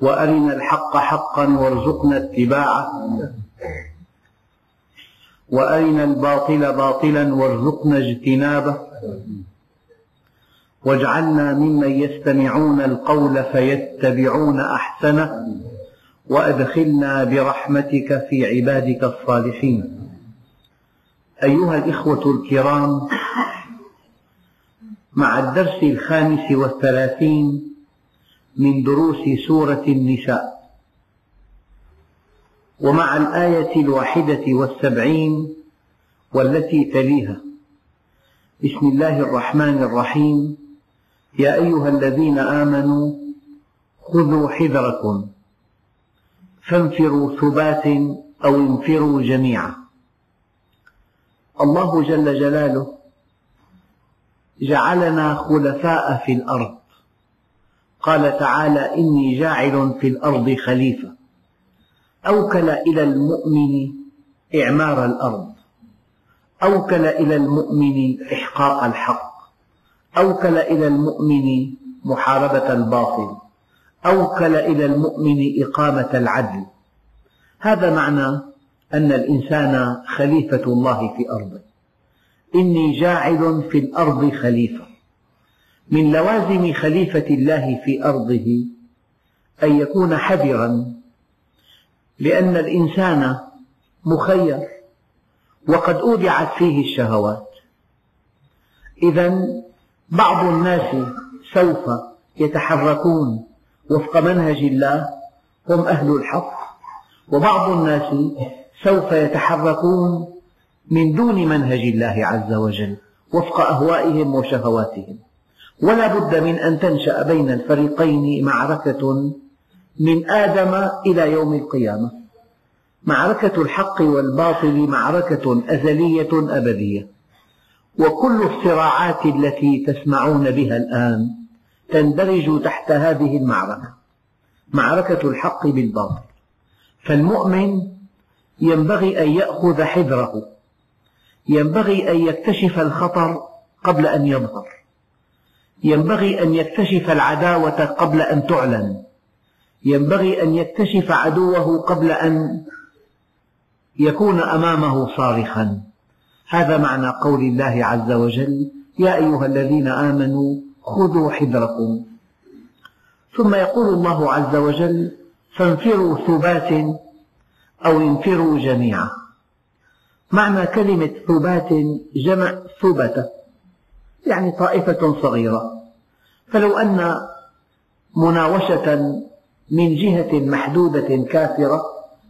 وأرنا الحق حقا وارزقنا اتباعه. وأرنا الباطل باطلا وارزقنا اجتنابه. واجعلنا ممن يستمعون القول فيتبعون أحسنه. وأدخلنا برحمتك في عبادك الصالحين. أيها الإخوة الكرام مع الدرس الخامس والثلاثين من دروس سورة النساء. ومع الآية الواحدة والسبعين والتي تليها. بسم الله الرحمن الرحيم. يا أيها الذين آمنوا خذوا حذركم. فانفروا ثبات أو انفروا جميعا. الله جل جلاله جعلنا خلفاء في الأرض. قال تعالى إني جاعل في الأرض خليفة. أوكل إلى المؤمن إعمار الأرض. أوكل إلى المؤمن إحقاق الحق. أوكل إلى المؤمن محاربة الباطل. أوكل إلى المؤمن إقامة العدل. هذا معنى أن الإنسان خليفة الله في أرضه. إني جاعل في الأرض خليفة. من لوازم خليفة الله في أرضه أن يكون حذرا لأن الإنسان مخير وقد أودعت فيه الشهوات. إذا بعض الناس سوف يتحركون وفق منهج الله هم أهل الحق وبعض الناس سوف يتحركون من دون منهج الله عز وجل وفق أهوائهم وشهواتهم. ولا بد من أن تنشأ بين الفريقين معركة من آدم إلى يوم القيامة. معركة الحق والباطل معركة أزلية أبدية. وكل الصراعات التي تسمعون بها الآن تندرج تحت هذه المعركة. معركة الحق بالباطل. فالمؤمن ينبغي أن يأخذ حذره. ينبغي أن يكتشف الخطر قبل أن يظهر. ينبغي أن يكتشف العداوة قبل أن تعلن. ينبغي أن يكتشف عدوه قبل أن يكون أمامه صارخا. هذا معنى قول الله عز وجل يا أيها الذين آمنوا خذوا حذركم. ثم يقول الله عز وجل فانفروا ثبات أو انفروا جميعا. معنى كلمة ثبات جمع ثبتة. يعني طائفة صغيرة. فلو أن مناوشة من جهة محدودة كافرة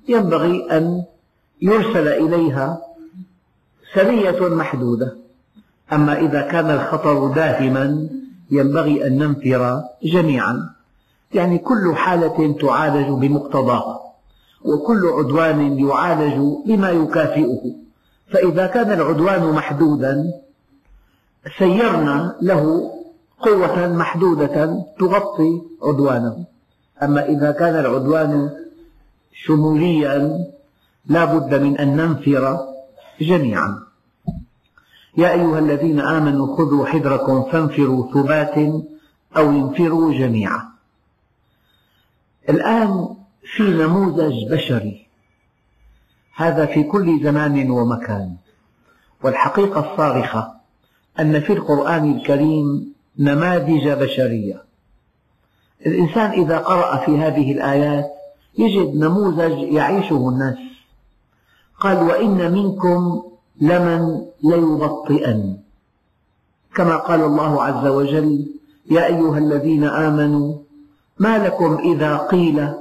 ينبغي أن يرسل إليها سرية محدودة. أما إذا كان الخطر داهما ينبغي أن ننفر جميعا. يعني كل حالة تعالج بمقتضاها وكل عدوان يعالج بما يكافئه. فإذا كان العدوان محدودا سيرنا له قوة محدودة تغطي عدوانه. أما إذا كان العدوان شموليا لا بد من أن ننفر جميعا. يا أيها الذين آمنوا خذوا حذركم فانفروا ثبات أو انفروا جميعا. الآن في نموذج بشري. هذا في كل زمان ومكان. والحقيقة الصارخة. أن في القرآن الكريم نماذج بشرية. الإنسان إذا قرأ في هذه الآيات يجد نموذج يعيشه الناس. قال وإن منكم لمن ليبطئن. كما قال الله عز وجل يا أيها الذين آمنوا ما لكم إذا قيل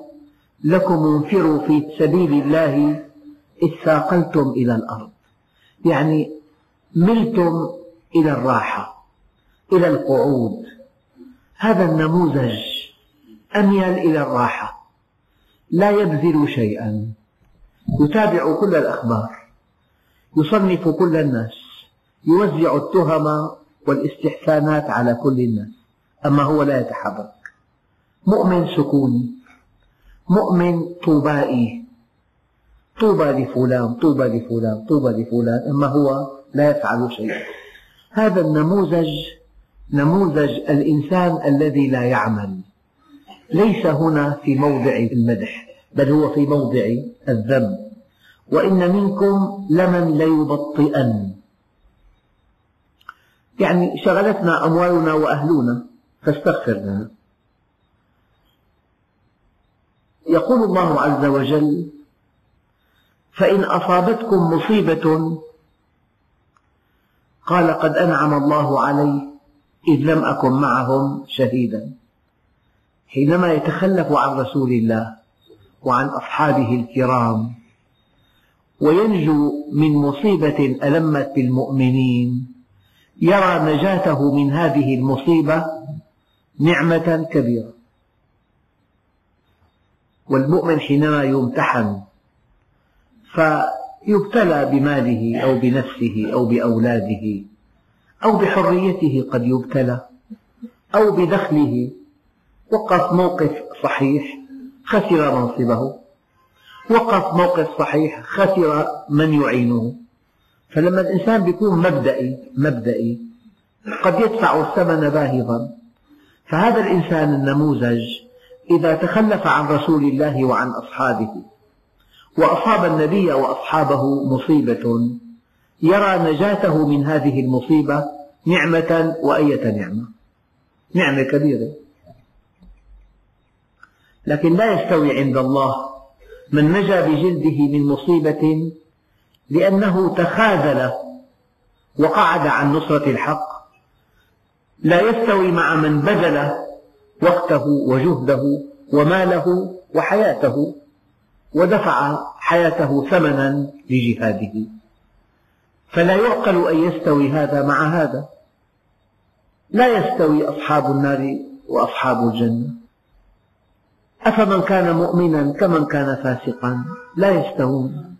لكم انفروا في سبيل الله اثاقلتم إلى الأرض. يعني ملتم إلى الراحة إلى القعود. هذا النموذج أميل إلى الراحة. لا يبذل شيئا. يتابع كل الأخبار. يصنف كل الناس. يوزع التهم والاستحسانات على كل الناس. أما هو لا يتحرك. مؤمن سكوني مؤمن طوبائي. طوبى لفلان طوبى لفلان طوبى لفلان. أما هو لا يفعل شيئا. هذا النموذج نموذج الإنسان الذي لا يعمل. ليس هنا في موضع المدح بل هو في موضع الذم. وإن منكم لمن ليبطئن. يعني شغلتنا أموالنا وأهلنا فاستغفر لنا يقول الله عز وجل فإن أصابتكم مصيبة قال قد أنعم الله علي إذ لم أكن معهم شهيدا. حينما يتخلف عن رسول الله وعن أصحابه الكرام وينجو من مصيبة ألمت بالمؤمنين يرى نجاته من هذه المصيبة نعمة كبيرة. والمؤمن حينما يمتحن فيبتلى بماله أو بنفسه أو بأولاده أو بحريته قد يبتلى أو بدخله. وقف موقف صحيح خسر منصبه. وقف موقف صحيح خسر من يعينه. فلما الإنسان يكون مبدئي مبدئي قد يدفع الثمن باهظا. فهذا الإنسان النموذج إذا تخلف عن رسول الله وعن أصحابه. وأصاب النبي وأصحابه مصيبة. يرى نجاته من هذه المصيبة نعمة وأية نعمة. نعمة كبيرة. لكن لا يستوي عند الله من نجا بجلده من مصيبة لأنه تخاذل وقعد عن نصرة الحق. لا يستوي مع من بذل وقته وجهده وماله وحياته. ودفع حياته ثمنا لجهاده. فلا يعقل أن يستوي هذا مع هذا. لا يستوي أصحاب النار وأصحاب الجنة. أفمن كان مؤمنا كمن كان فاسقا؟ لا يستوون.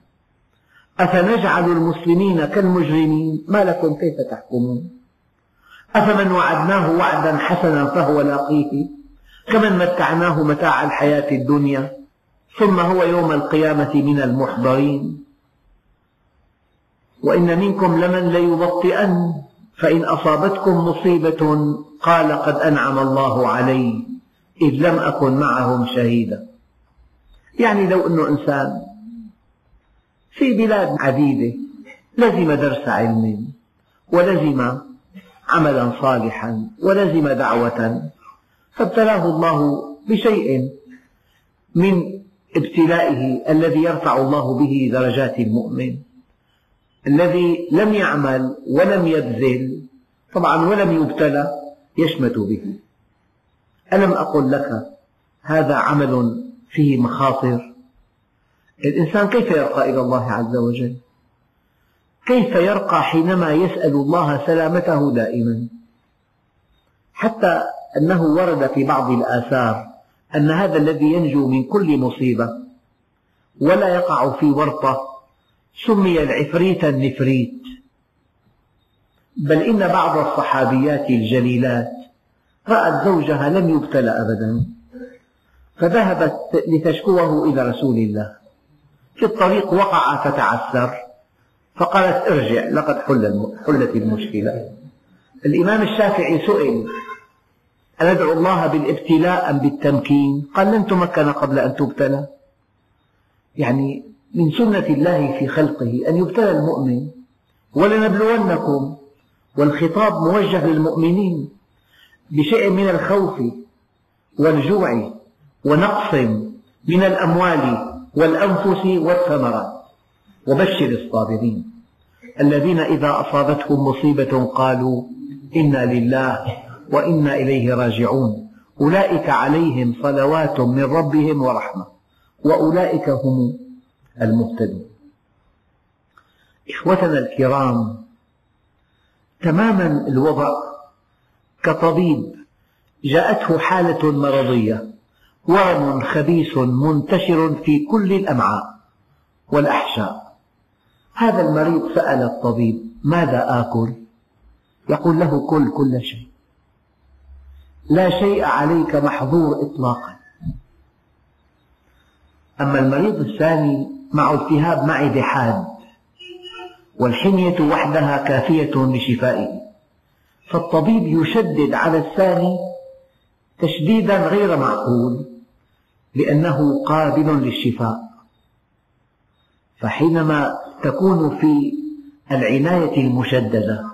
أفنجعل المسلمين كالمجرمين؟ ما لكم؟ كيف تحكمون؟ أفمن وعدناه وعدا حسنا فهو لاقيه؟ كمن متعناه متاع الحياة الدنيا؟ ثم هو يوم القيامة من المحضرين. وإن منكم لمن ليبطئن فإن أصابتكم مصيبة قال قد أنعم الله علي إذ لم أكن معهم شهيدا. يعني لو أنه إنسان في بلاد عديدة لزم درس علم ولزم عملا صالحا ولزم دعوة فابتلاه الله بشيء من ابتلائه الذي يرفع الله به درجات المؤمن الذي لم يعمل ولم يبذل طبعا ولم يبتلى يشمت به. ألم أقل لك هذا عمل فيه مخاطر؟ الإنسان كيف يرقى إلى الله عز وجل؟ كيف يرقى حينما يسأل الله سلامته دائما؟ حتى أنه ورد في بعض الآثار أن هذا الذي ينجو من كل مصيبة ولا يقع في ورطة سمي العفريت النفريت. بل إن بعض الصحابيات الجليلات رأت زوجها لم يبتلى أبدا فذهبت لتشكوه إلى رسول الله. في الطريق وقع فتعثر فقالت ارجع لقد حلت المشكلة. الإمام الشافعي سئل أندعو الله بالابتلاء أم بالتمكين؟ قال لن تمكن قبل أن تبتلى. يعني من سنة الله في خلقه أن يبتلى المؤمن. ولنبلونكم والخطاب موجه للمؤمنين بشيء من الخوف والجوع ونقص من الأموال والأنفس والثمرات. وبشر الصابرين. الذين إذا أصابتهم مصيبة قالوا إنا لله وإنا إليه راجعون. أولئك عليهم صلوات من ربهم ورحمة. وأولئك هم المهتدون. إخوتنا الكرام تماما الوضع كطبيب جاءته حالة مرضية ورم خبيث منتشر في كل الأمعاء والأحشاء. هذا المريض سأل الطبيب ماذا آكل؟ يقول له كل كل شيء. لا شيء عليك محظور إطلاقا. أما المريض الثاني مع التهاب معدة حاد والحمية وحدها كافية لشفائه. فالطبيب يشدد على الثاني تشديدا غير معقول لأنه قابل للشفاء. فحينما تكون في العناية المشددة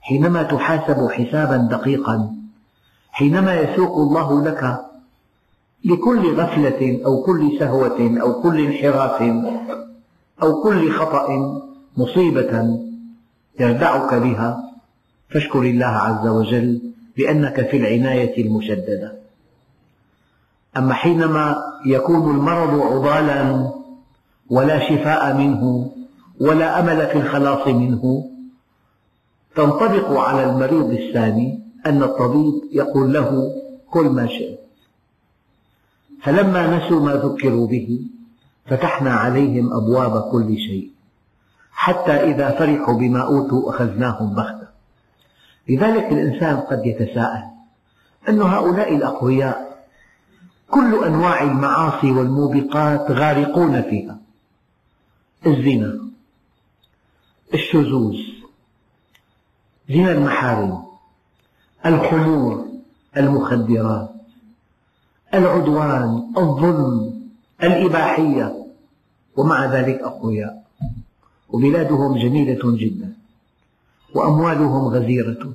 حينما تحاسب حسابا دقيقا حينما يسوق الله لك لكل غفلة أو كل سهوة أو كل انحراف أو كل خطأ مصيبة يردعك بها فاشكر الله عز وجل بأنك في العناية المشددة. أما حينما يكون المرض عضالا ولا شفاء منه ولا أمل في الخلاص منه تنطبق على المريض الثاني أن الطبيب يقول له كل ما شئت. فلما نسوا ما ذكروا به فتحنا عليهم أبواب كل شيء حتى إذا فرحوا بما أوتوا أخذناهم بغتة. لذلك الإنسان قد يتساءل أن هؤلاء الأقوياء كل أنواع المعاصي والموبقات غارقون فيها. الزنا الشذوذ زنا المحارم الخمور المخدرات العدوان الظلم الإباحية ومع ذلك أقوياء. وبلادهم جميلة جدا وأموالهم غزيرة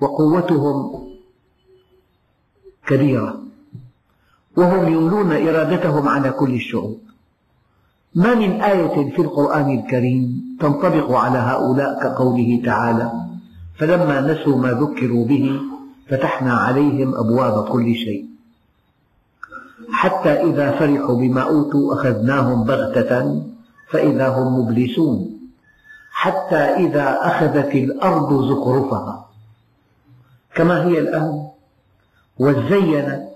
وقوتهم كبيرة وهم يملون إرادتهم على كل الشعوب ما من آية في القرآن الكريم تنطبق على هؤلاء كقوله تعالى فلما نسوا ما ذكروا به فتحنا عليهم أبواب كل شيء. حتى إذا فرحوا بما أوتوا أخذناهم بغتة فإذا هم مبلسون. حتى إذا أخذت الأرض زخرفها. كما هي الآن وزينت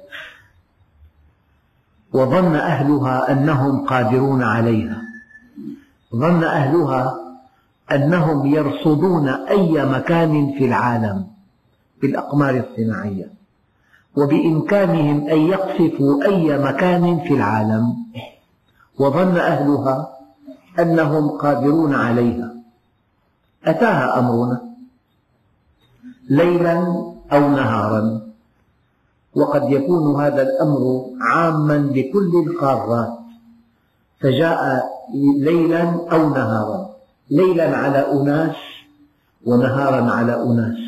وظن أهلها أنهم قادرون عليها. ظن أهلها أنهم يرصدون أي مكان في العالم بالأقمار الصناعية وبإمكانهم أن يقصفوا أي مكان في العالم. وظن أهلها أنهم قادرون عليها. أتاها أمرنا ليلا أو نهارا وقد يكون هذا الأمر عاما لكل القارات فجاء ليلا أو نهارا. ليلا على أناس ونهارا على أناس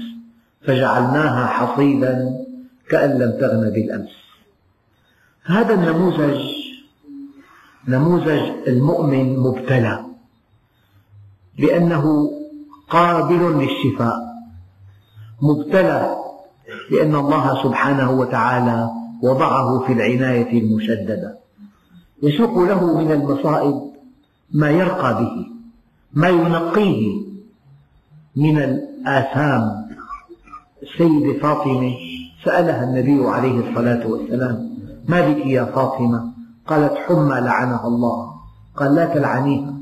فجعلناها حصيدا كأن لم تغن بالأمس. هذا النموذج نموذج المؤمن مبتلى لأنه قابل للشفاء مبتلى لأن الله سبحانه وتعالى وضعه في العناية المشددة. يسوق له من المصائب ما يرقى به. ما ينقيه من الآثام. السيدة فاطمة سألها النبي عليه الصلاة والسلام ما بك يا فاطمة؟ قالت حمى لعنها الله. قال لا تلعنيها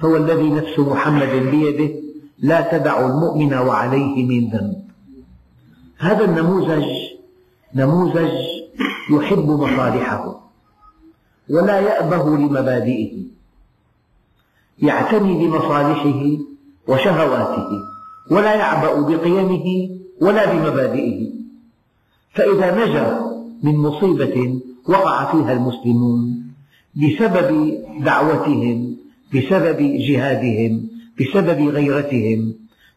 فوالذي نفس محمد بيده لا تدع المؤمن وعليه من ذنب. هذا النموذج نموذج يحب مصالحه ولا يأبه لمبادئه. يعتني بمصالحه وشهواته ولا يعبأ بقيمه ولا بمبادئه. فإذا نجا من مصيبة وقع فيها المسلمون بسبب دعوتهم بسبب جهادهم بسبب غيرتهم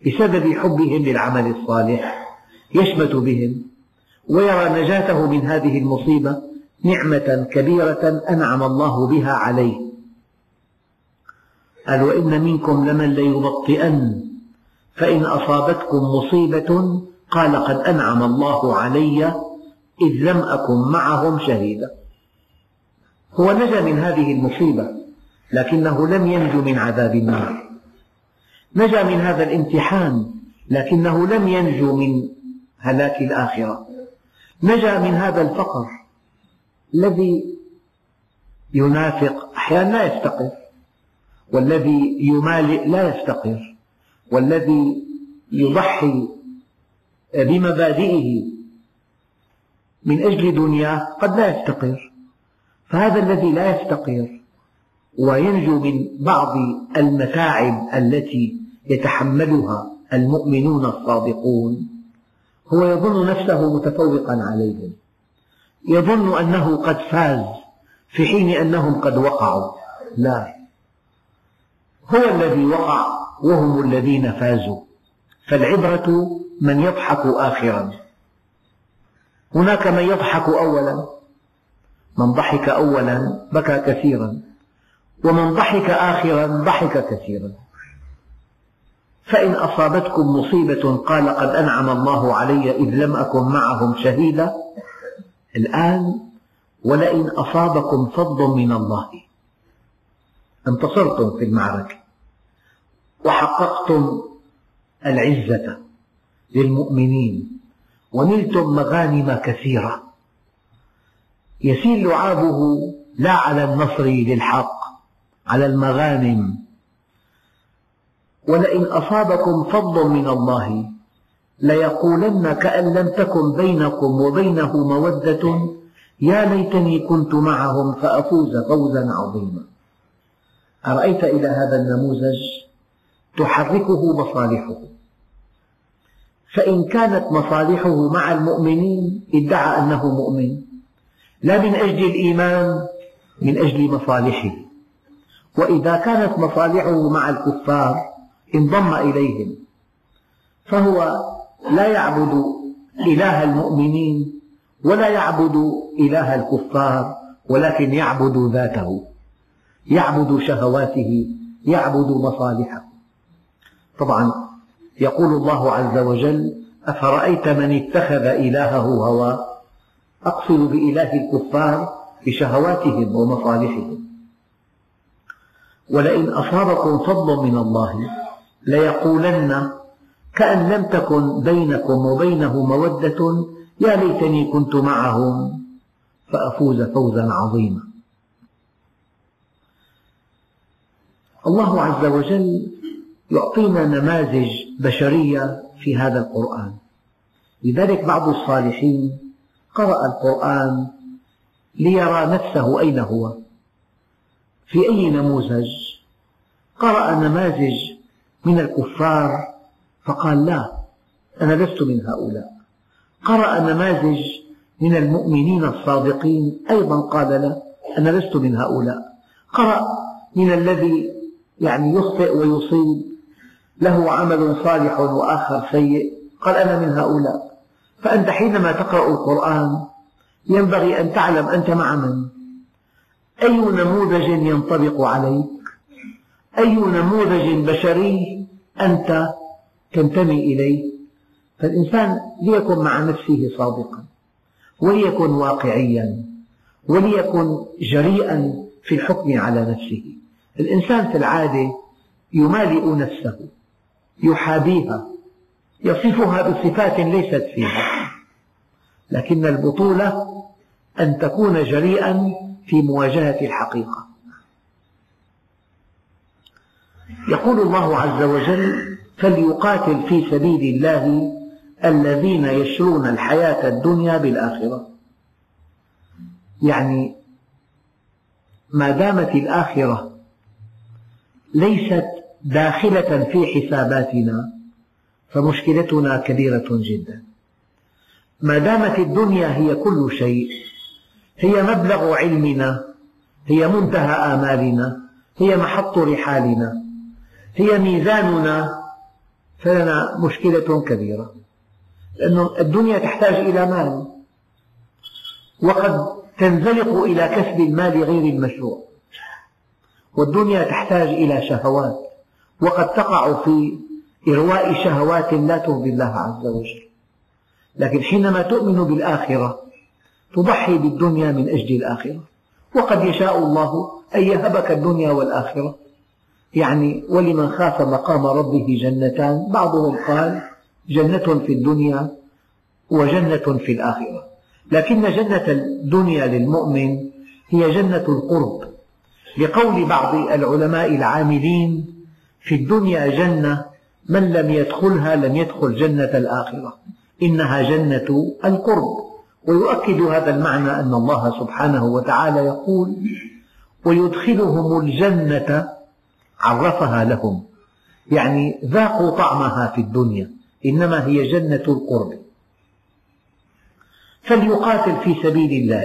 بسبب حبهم للعمل الصالح يشمت بهم ويرى نجاته من هذه المصيبة نعمة كبيرة أنعم الله بها عليه. قال وإن منكم لمن ليبطئن فإن أصابتكم مصيبة قال قد أنعم الله علي إذ لم أكن معهم شهيدا. هو نجا من هذه المصيبة لكنه لم ينج من عذاب النار. نجا من هذا الامتحان لكنه لم ينجو من هلاك الآخرة. نجا من هذا الفقر الذي ينافق أحيانا لا يستقر والذي يمالئ لا يستقر والذي يضحي بمبادئه من أجل دنياه قد لا يستقر فهذا الذي لا يستقر وينجو من بعض المتاعب التي يتحملها المؤمنون الصادقون هو يظن نفسه متفوقا عليهم يظن أنه قد فاز في حين أنهم قد وقعوا. لا. هو الذي وقع وهم الذين فازوا. فالعبرة من يضحك آخرا. هناك من يضحك أولا. من ضحك أولا بكى كثيرا. ومن ضحك آخرا ضحك كثيرا. فإن أصابتكم مصيبة قال قد أنعم الله علي إذ لم أكن معهم شهيدا. الآن ولئن أصابكم فضل من الله. انتصرتم في المعركة. وحققتم العزة للمؤمنين. ونلتم مغانم كثيرة. يسيل لعابه لا على النصر للحق على المغانم. ولئن أصابكم فضل من الله ليقولن كأن لم تكن بينكم وبينه مودة. يا ليتني كنت معهم فأفوز فوزا عظيما. أرأيت إلى هذا النموذج تحركه مصالحه؟ فإن كانت مصالحه مع المؤمنين ادعى أنه مؤمن. لا من أجل الإيمان من أجل مصالحه. وإذا كانت مصالحه مع الكفار انضم إليهم. فهو لا يعبد إله المؤمنين ولا يعبد إله الكفار ولكن يعبد ذاته. يعبد شهواته يعبد مصالحه. طبعا يقول الله عز وجل أفرأيت من اتخذ إلهه هواه أقصد بإله الكفار بشهواتهم ومصالحهم. ولئن أصابكم فضل من الله ليقولن كأن لم تكن بينكم وبينه مودة يا ليتني كنت معهم فأفوز فوزا عظيما. الله عز وجل يعطينا نماذج بشرية في هذا القرآن. لذلك بعض الصالحين قرأ القرآن ليرى نفسه أين هو. في أي نموذج؟ قرأ نماذج من الكفار فقال لا أنا لست من هؤلاء. قرأ نماذج من المؤمنين الصادقين أيضا قال لا أنا لست من هؤلاء. قرأ من الذي يعني يخطئ ويصيب. له عمل صالح وآخر سيء. قال أنا من هؤلاء. فأنت حينما تقرأ القرآن ينبغي أن تعلم أنت مع من. أي نموذج ينطبق عليك؟ أي نموذج بشري أنت تنتمي إليه؟ فالإنسان ليكن مع نفسه صادقا وليكن واقعيا وليكن جريئا في الحكم على نفسه. الإنسان في العادة يمالئ نفسه يحابيها يصفها بصفات ليست فيها. لكن البطولة أن تكون جريئا في مواجهة الحقيقة. يقول الله عز وجل فليقاتل في سبيل الله الذين يشرون الحياة الدنيا بالآخرة. يعني ما دامت الآخرة ليست داخلة في حساباتنا فمشكلتنا كبيرة جدا. ما دامت الدنيا هي كل شيء هي مبلغ علمنا هي منتهى آمالنا هي محط رحالنا هي ميزاننا فلنا مشكلة كبيرة. لأن الدنيا تحتاج إلى مال وقد تنزلق إلى كسب المال غير المشروع. والدنيا تحتاج إلى شهوات وقد تقع في إرواء شهوات لا ترضي الله عز وجل. لكن حينما تؤمن بالآخرة تضحي بالدنيا من أجل الآخرة. وقد يشاء الله أن يهبك الدنيا والآخرة. يعني ولمن خاف مقام ربه جنتان بعضهم قال جنة في الدنيا وجنة في الآخرة. لكن جنة الدنيا للمؤمن هي جنة القرب. لقول بعض العلماء العاملين في الدنيا جنة من لم يدخلها لم يدخل جنة الآخرة إنها جنة القرب. ويؤكد هذا المعنى أن الله سبحانه وتعالى يقول ويدخلهم الجنة عرفها لهم. يعني ذاقوا طعمها في الدنيا إنما هي جنة القرب. فليقاتل في سبيل الله.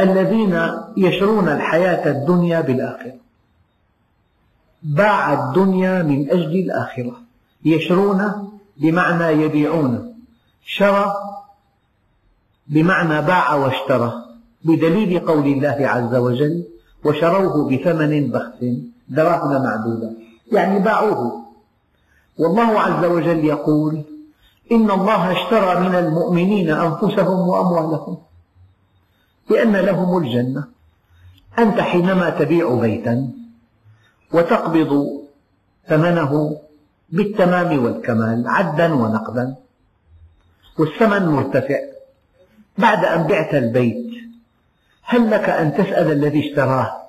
الذين يشرون الحياة الدنيا بالآخرة. باع الدنيا من أجل الآخرة. يشرون بمعنى يبيعون. شرى بمعنى باع واشترى. بدليل قول الله عز وجل وشروه بثمن بخس دراهم معدودة يعني باعوه. والله عز وجل يقول إن الله اشترى من المؤمنين أنفسهم وأموالهم بأن لهم الجنة. أنت حينما تبيع بيتا وتقبض ثمنه بالتمام والكمال عدا ونقدا والثمن مرتفع. بعد أن بعت البيت هل لك أن تسأل الذي اشتراه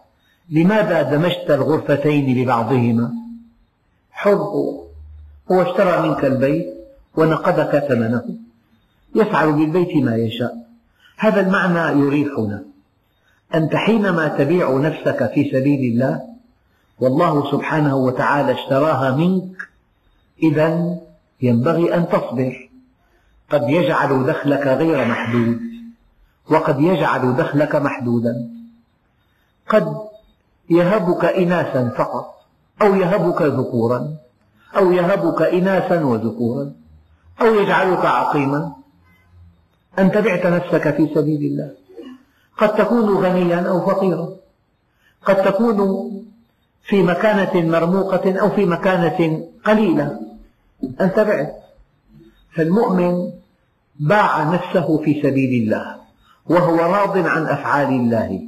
لماذا دمجت الغرفتين ببعضهما حر هو اشترى منك البيت ونقدك ثمنه. يفعل بالبيت ما يشاء. هذا المعنى يريحنا أنت حينما تبيع نفسك في سبيل الله والله سبحانه وتعالى اشتراها منك إذا ينبغي أن تصبر. قد يجعل دخلك غير محدود وقد يجعل دخلك محدودا. قد يهبك إناثا فقط أو يهبك ذكورا أو يهبك إناثا وذكورا أو يجعلك عقيما. أنت بعت نفسك في سبيل الله. قد تكون غنيا أو فقيرا. قد تكون في مكانة مرموقة أو في مكانة قليلة. أنت بعت فالمؤمن باع نفسه في سبيل الله وهو راض عن أفعال الله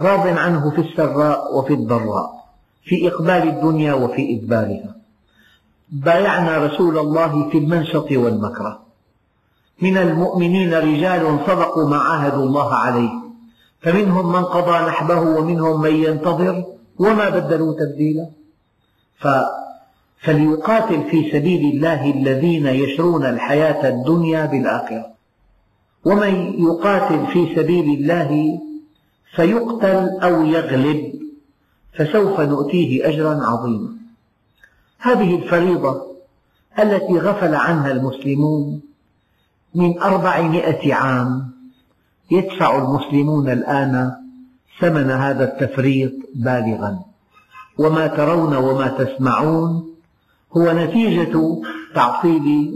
راض عنه في السراء وفي الضراء في إقبال الدنيا وفي إدبارها بايعنا رسول الله في المنشط والمكره. من المؤمنين رجال صدقوا ما عاهدوا الله عليه. فمنهم من قضى نحبه ومنهم من ينتظر وما بدلوا تبديلا. فليقاتل في سبيل الله الذين يشرون الحياة الدنيا بالآخرة. ومن يقاتل في سبيل الله فيقتل أو يغلب فسوف نؤتيه أجرا عظيما. هذه الفريضة التي غفل عنها المسلمون من أربعمائة عام. يدفع المسلمون الآن ثمن هذا التفريط بالغا. وما ترون وما تسمعون هو نتيجة تعطيل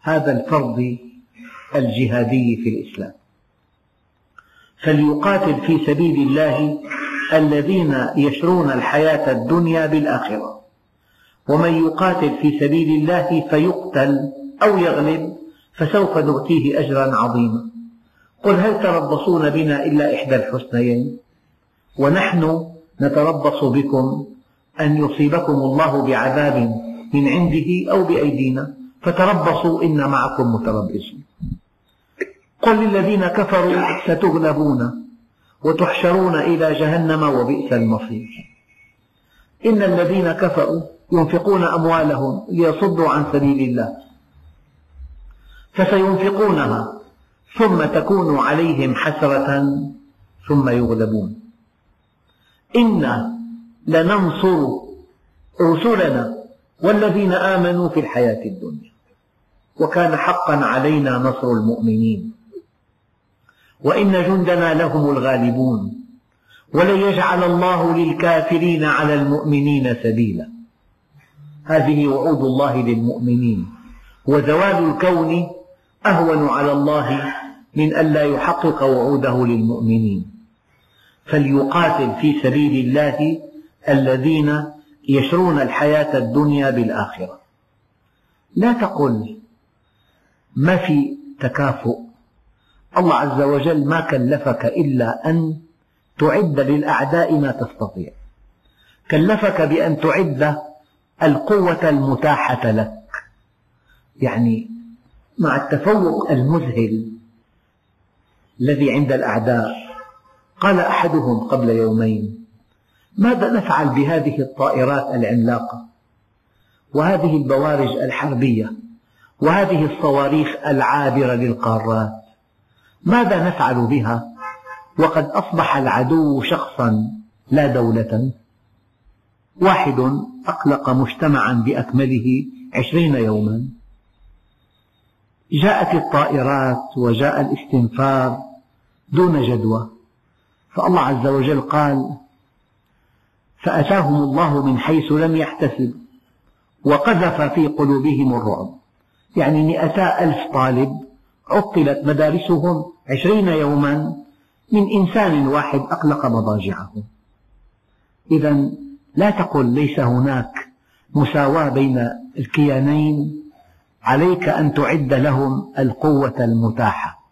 هذا الفرض الجهادي في الإسلام. فليقاتل في سبيل الله الذين يشرون الحياة الدنيا بالآخرة. ومن يقاتل في سبيل الله فيقتل أو يغلب فسوف نؤتيه أجرا عظيما. قل هل تربصون بنا إلا إحدى الحسنيين؟ ونحن نتربص بكم أن يصيبكم الله بعذاب من عنده أو بأيدينا فتربصوا إنا معكم متربصون قل للذين كفروا ستغلبون وتحشرون إلى جهنم وبئس المصير. إن الذين كفروا ينفقون أموالهم ليصدوا عن سبيل الله. فسينفقونها ثم تكون عليهم حسرة ثم يغلبون. إنا لننصر رسلنا والذين آمنوا في الحياة الدنيا وكان حقا علينا نصر المؤمنين. وإن جندنا لهم الغالبون ولن يجعل الله للكافرين على المؤمنين سبيلا. هذه وعود الله للمؤمنين وزوال الكون أهون على الله من ألا يحقق وعوده للمؤمنين. فليقاتل في سبيل الله الذين يشرون الحياة الدنيا بالآخرة. لا تقل ما في تكافؤ. الله عز وجل ما كلفك إلا أن تعد للأعداء ما تستطيع. كلفك بأن تعد القوة المتاحة لك. يعني مع التفوق المذهل الذي عند الأعداء. قال أحدهم قبل يومين ماذا نفعل بهذه الطائرات العملاقة؟ وهذه البوارج الحربية وهذه الصواريخ العابرة للقارات ماذا نفعل بها؟ وقد أصبح العدو شخصا لا دولة. واحد أقلق مجتمعا بأكمله عشرين يوما. جاءت الطائرات وجاء الاستنفار دون جدوى. فالله عز وجل قال فأتاهم الله من حيث لم يحتسب وقذف في قلوبهم الرعب. يعني مئتا ألف طالب عطلت مدارسهم عشرين يوما من إنسان واحد أقلق مضاجعهم إذا لا تقل ليس هناك مساواة بين الكيانين عليك أن تعد لهم القوة المتاحة.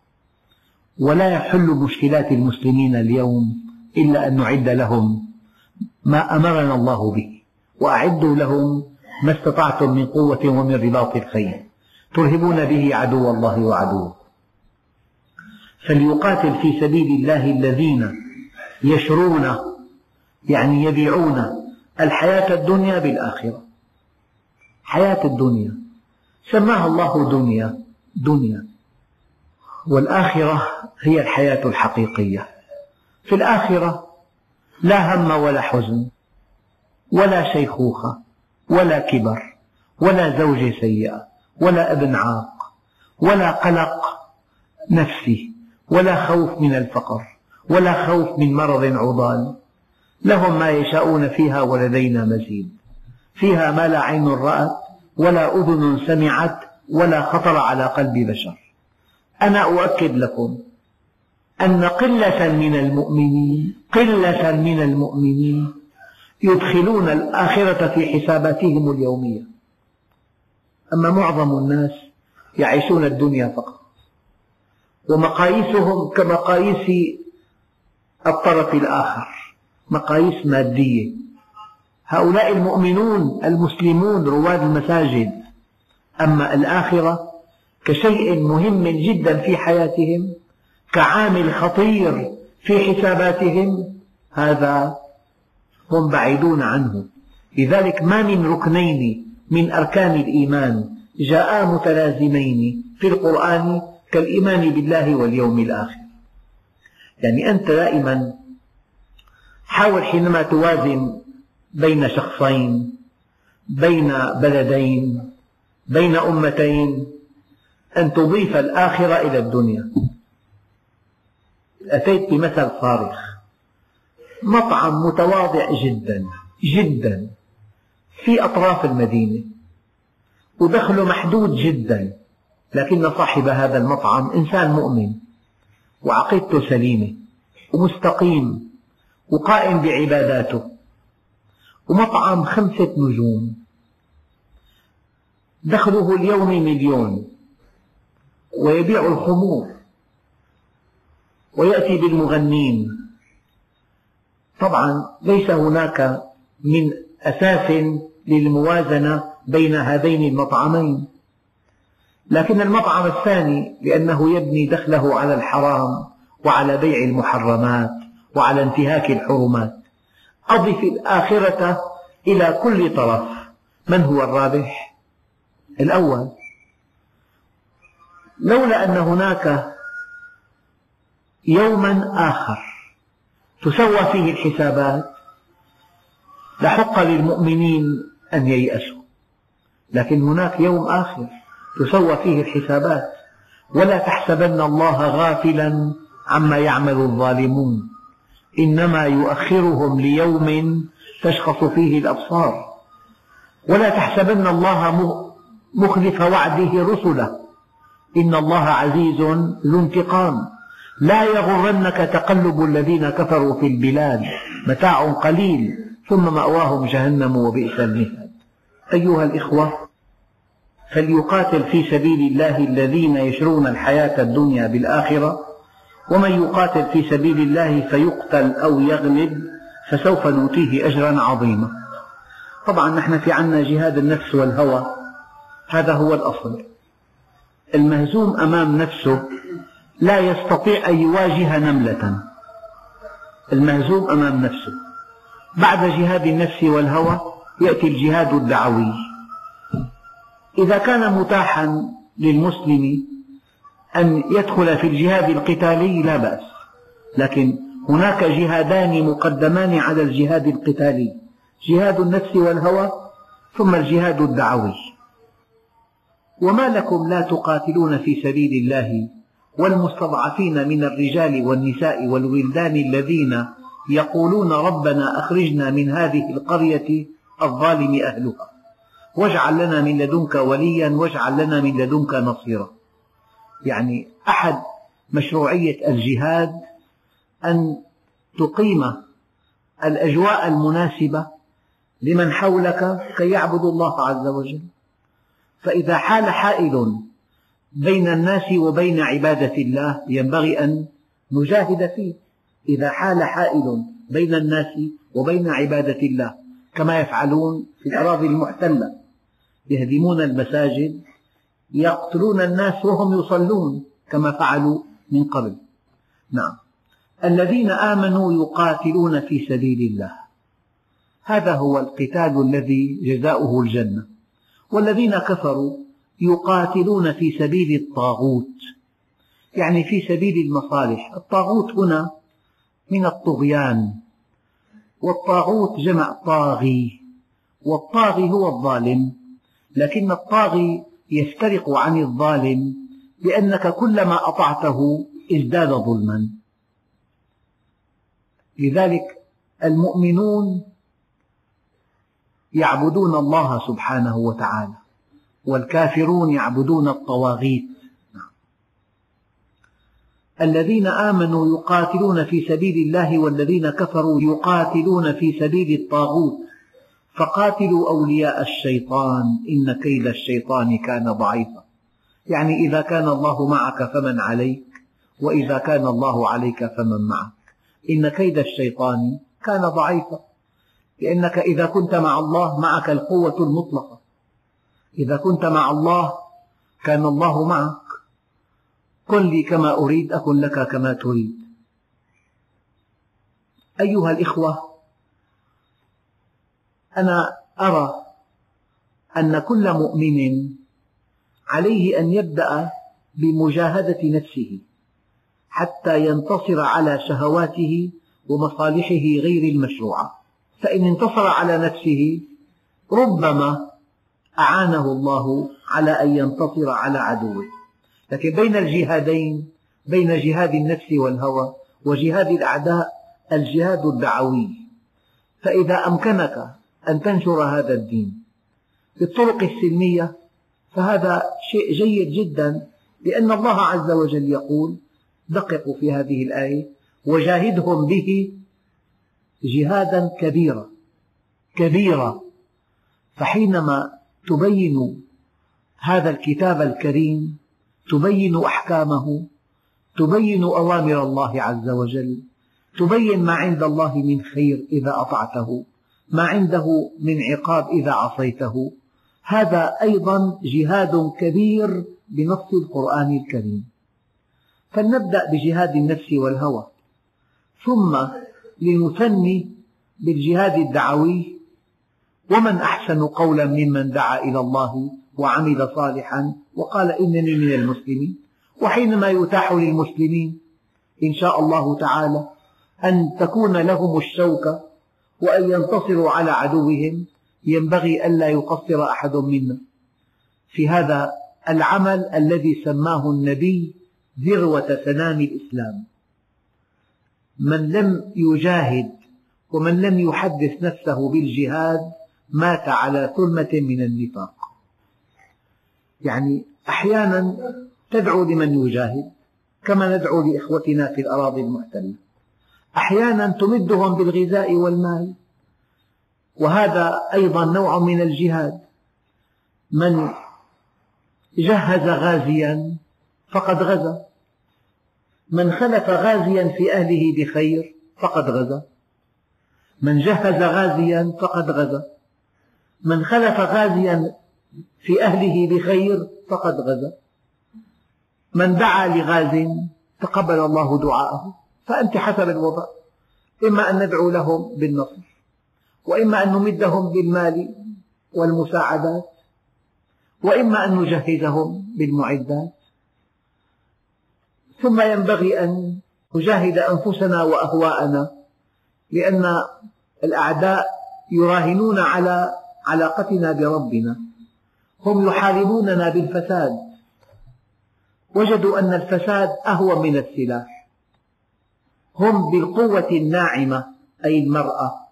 ولا يحل مشكلات المسلمين اليوم إلا أن نعد لهم ما أمرنا الله به وأعدوا لهم ما استطعتم من قوة ومن رباط الخيل ترهبون به عدو الله وعدوه. فليقاتل في سبيل الله الذين يشرون يعني يبيعون الحياة الدنيا بالآخرة. حياة الدنيا. سماها الله دنيا دنيا. والآخرة هي الحياة الحقيقية. في الآخرة لا هم ولا حزن ولا شيخوخة ولا كبر ولا زوجة سيئة ولا ابن عاق ولا قلق نفسي ولا خوف من الفقر ولا خوف من مرض عضال. لهم ما يشاءون فيها ولدينا مزيد. فيها ما لا عين رأت ولا أذن سمعت ولا خطر على قلب بشر. أنا أؤكد لكم أن قلة من المؤمنين قلة من المؤمنين يدخلون الآخرة في حساباتهم اليومية. أما معظم الناس يعيشون الدنيا فقط. ومقاييسهم كمقاييس الطرف الآخر مقاييس مادية. هؤلاء المؤمنون المسلمون رواد المساجد. أما الآخرة كشيء مهم جدا في حياتهم كعامل خطير في حساباتهم هذا هم بعيدون عنه. لذلك ما من ركنين من أركان الإيمان جاءا متلازمين في القرآن كالإيمان بالله واليوم الآخر. يعني أنت دائما حاول حينما توازن بين شخصين بين بلدين بين أمتين أن تضيف الآخرة إلى الدنيا. أتيت بمثل صارخ. مطعم متواضع جدا جدا في أطراف المدينة. ودخله محدود جدا لكن صاحب هذا المطعم إنسان مؤمن. وعقيدته سليمة ومستقيم وقائم بعباداته. ومطعم خمسة نجوم. دخله اليومي مليون. ويبيع الخمور. ويأتي بالمغنين. طبعا ليس هناك من أساس للموازنة بين هذين المطعمين. لكن المطعم الثاني لأنه يبني دخله على الحرام وعلى بيع المحرمات وعلى انتهاك الحرمات. أضف الآخرة إلى كل طرف. من هو الرابح؟ الأول. لولا أن هناك يوما آخر تسوى فيه الحسابات لحق للمؤمنين أن ييأسوا. لكن هناك يوم آخر تسوى فيه الحسابات. ولا تحسبن الله غافلا عما يعمل الظالمون. إنما يؤخرهم ليوم تشخص فيه الأبصار. ولا تحسبن الله مخلف وعده رسله. إن الله عزيز ذو انتقام. لا يغرنك تقلب الذين كفروا في البلاد. متاع قليل. ثم مأواهم جهنم وبئس المهاد. أيها الإخوة فليقاتل في سبيل الله الذين يشرون الحياة الدنيا بالآخرة ومن يقاتل في سبيل الله فيقتل أو يغلب فسوف نؤتيه أجرا عظيما. طبعا نحن في عنا جهاد النفس والهوى. هذا هو الأصل. المهزوم أمام نفسه لا يستطيع أن يواجه نملة. المهزوم أمام نفسه. بعد جهاد النفس والهوى يأتي الجهاد الدعوي. إذا كان متاحا للمسلم أن يدخل في الجهاد القتالي لا بأس. لكن هناك جهادان مقدمان على الجهاد القتالي. جهاد النفس والهوى ثم الجهاد الدعوي. وما لكم لا تقاتلون في سبيل الله والمستضعفين من الرجال والنساء والولدان الذين يقولون ربنا أخرجنا من هذه القرية الظالم أهلها. واجعل لنا من لدنك وليا واجعل لنا من لدنك نصيرا. يعني أحد مشروعية الجهاد أن تقيم الأجواء المناسبة لمن حولك كي يعبدوا الله عز وجل. فإذا حال حائل بين الناس وبين عبادة الله ينبغي أن نجاهد فيه. إذا حال حائل بين الناس وبين عبادة الله كما يفعلون في الأراضي المحتلة يهدمون المساجد يقتلون الناس وهم يصلون كما فعلوا من قبل. نعم. الذين آمنوا يقاتلون في سبيل الله. هذا هو القتال الذي جزاؤه الجنة. والذين كفروا يقاتلون في سبيل الطاغوت. يعني في سبيل المصالح. الطاغوت هنا من الطغيان. والطاغوت جمع طاغي. والطاغي هو الظالم. لكن الطاغي يفترق عن الظالم لأنك كلما أطعته ازداد ظلما. لذلك المؤمنون يعبدون الله سبحانه وتعالى والكافرون يعبدون الطواغيت. الذين آمنوا يقاتلون في سبيل الله والذين كفروا يقاتلون في سبيل الطاغوت. فقاتلوا أولياء الشيطان إن كيد الشيطان كان ضعيفا. يعني إذا كان الله معك فمن عليك وإذا كان الله عليك فمن معك. إن كيد الشيطان كان ضعيفا. لأنك إذا كنت مع الله معك القوة المطلقة. إذا كنت مع الله كان الله معك. كن لي كما أريد أكن لك كما تريد. أيها الإخوة أنا أرى أن كل مؤمن عليه أن يبدأ بمجاهدة نفسه حتى ينتصر على شهواته ومصالحه غير المشروعة. فإن انتصر على نفسه ربما أعانه الله على أن ينتصر على عدوه. لكن بين الجهادين بين جهاد النفس والهوى وجهاد الأعداء الجهاد الدعوي. فإذا أمكنك أن تنشر هذا الدين بالطرق السلمية فهذا شيء جيد جدا لأن الله عز وجل يقول دققوا في هذه الآية وجاهدهم به جهادا كبيرا كبيرا. فحينما تبين هذا الكتاب الكريم تبين أحكامه تبين أوامر الله عز وجل تبين ما عند الله من خير إذا أطعته. ما عنده من عقاب إذا عصيته. هذا أيضا جهاد كبير بنص القرآن الكريم. فلنبدأ بجهاد النفس والهوى. ثم لنثني بالجهاد الدعوي. ومن أحسن قولا ممن دعا إلى الله وعمل صالحا وقال إنني من المسلمين. وحينما يتاح للمسلمين إن شاء الله تعالى أن تكون لهم الشوكة وأن ينتصروا على عدوهم ينبغي ألا يقصر أحد منا. في هذا العمل الذي سماه النبي ذروة سنام الإسلام. من لم يجاهد ومن لم يحدث نفسه بالجهاد مات على ثلمة من النفاق. يعني أحيانا تدعو لمن يجاهد كما ندعو لإخوتنا في الأراضي المحتلة. أحيانا تمدهم بالغذاء والمال. وهذا أيضا نوع من الجهاد. من جهز غازيا فقد غزا. من خلف غازيا في أهله بخير فقد غزا. من جهز غازيا فقد غزا. من خلف غازيا في أهله بخير فقد غزا. من دعا لغاز تقبل الله دعاءه. فأنت حسب الوضع. إما أن ندعو لهم بالنصر. وإما أن نمدهم بالمال والمساعدات وإما أن نجهزهم بالمعدات. ثم ينبغي أن نجاهد أنفسنا وأهواءنا لأن الأعداء يراهنون على علاقتنا بربنا. هم يحاربوننا بالفساد. وجدوا أن الفساد أهون من السلاح. هم بالقوة الناعمة أي المرأة.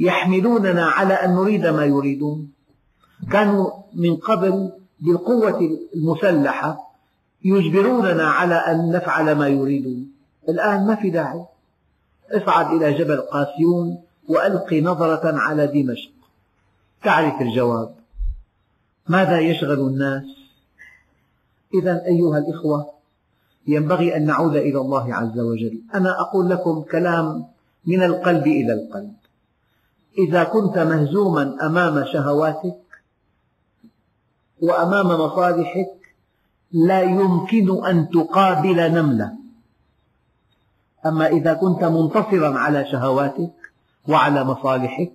يحملوننا على أن نريد ما يريدون. كانوا من قبل بالقوة المسلحة يجبروننا على أن نفعل ما يريدون. الآن ما في داعي. اصعد إلى جبل قاسيون وألق نظرة على دمشق. تعرف الجواب. ماذا يشغل الناس؟ إذا أيها الإخوة ينبغي أن نعود إلى الله عز وجل. أنا أقول لكم كلام من القلب إلى القلب. إذا كنت مهزوما أمام شهواتك وأمام مصالحك لا يمكن أن تقابل نملة. أما إذا كنت منتصرا على شهواتك وعلى مصالحك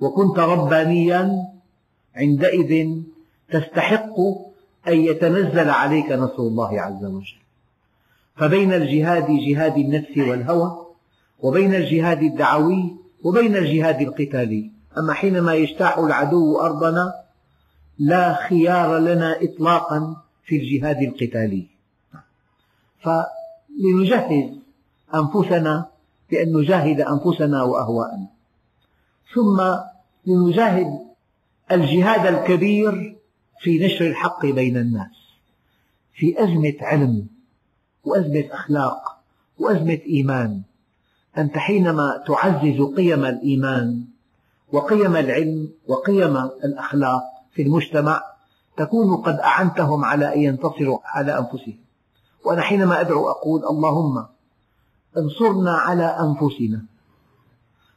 وكنت ربانيا عندئذ تستحق أن يتنزل عليك نصر الله عز وجل. فبين الجهاد جهاد النفس والهوى وبين الجهاد الدعوي وبين الجهاد القتالي. أما حينما يجتاح العدو أرضنا لا خيار لنا إطلاقا في الجهاد القتالي. فلنجهز أنفسنا بأن نجاهد أنفسنا وأهواءنا. ثم لنجاهد الجهاد الكبير في نشر الحق بين الناس في أزمة علم وأزمة أخلاق وأزمة إيمان. أنت حينما تعزز قيم الإيمان وقيم العلم وقيم الأخلاق في المجتمع تكون قد أعنتهم على أن ينتصروا على أنفسهم. وأنا حينما أدعو أقول اللهم انصرنا على أنفسنا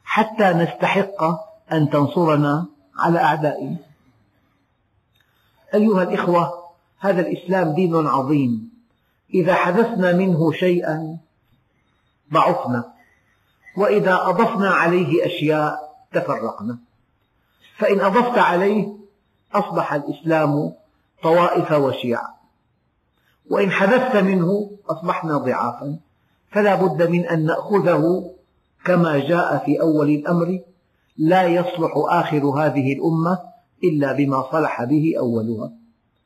حتى نستحق أن تنصرنا على أعدائنا. أيها الإخوة هذا الإسلام دين عظيم. إذا حدثنا منه شيئا ضعفنا. وإذا أضفنا عليه أشياء تفرقنا. فإن أضفت عليه أصبح الإسلام طوائف وشيع وإن حدثت منه أصبحنا ضعافا. فلا بد من أن نأخذه كما جاء في أول الأمر. لا يصلح آخر هذه الأمة إلا بما صلح به أولها.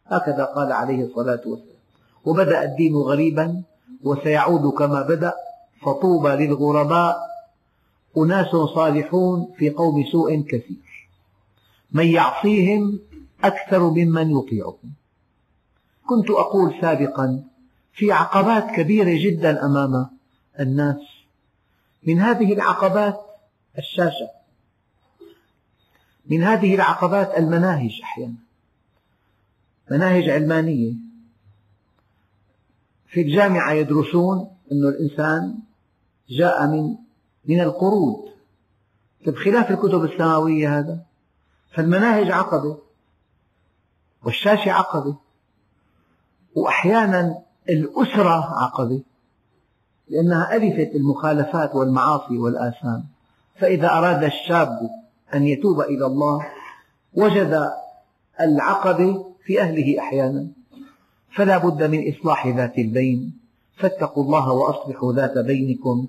هكذا قال عليه الصلاة والسلام. وبدأ الدين غريبا وسيعود كما بدأ فطوبى للغرباء أناس صالحون في قوم سوء كثير. من يعصيهم أكثر ممن يطيعهم. كنت أقول سابقا في عقبات كبيرة جدا أمام الناس. من هذه العقبات الشاشة. من هذه العقبات المناهج أحيانا. مناهج علمانية. في الجامعة يدرسون أن الإنسان جاء من من القرود. بخلاف الكتب السماوية هذا. فالمناهج عقبة والشاشة عقبة وأحيانا الأسرة عقبة لأنها ألفت المخالفات والمعاصي والآثام. فإذا أراد الشاب أن يتوب إلى الله وجد العقبة في أهله أحيانا. فلا بد من إصلاح ذات البين. فاتقوا الله وأصلحوا ذات بينكم.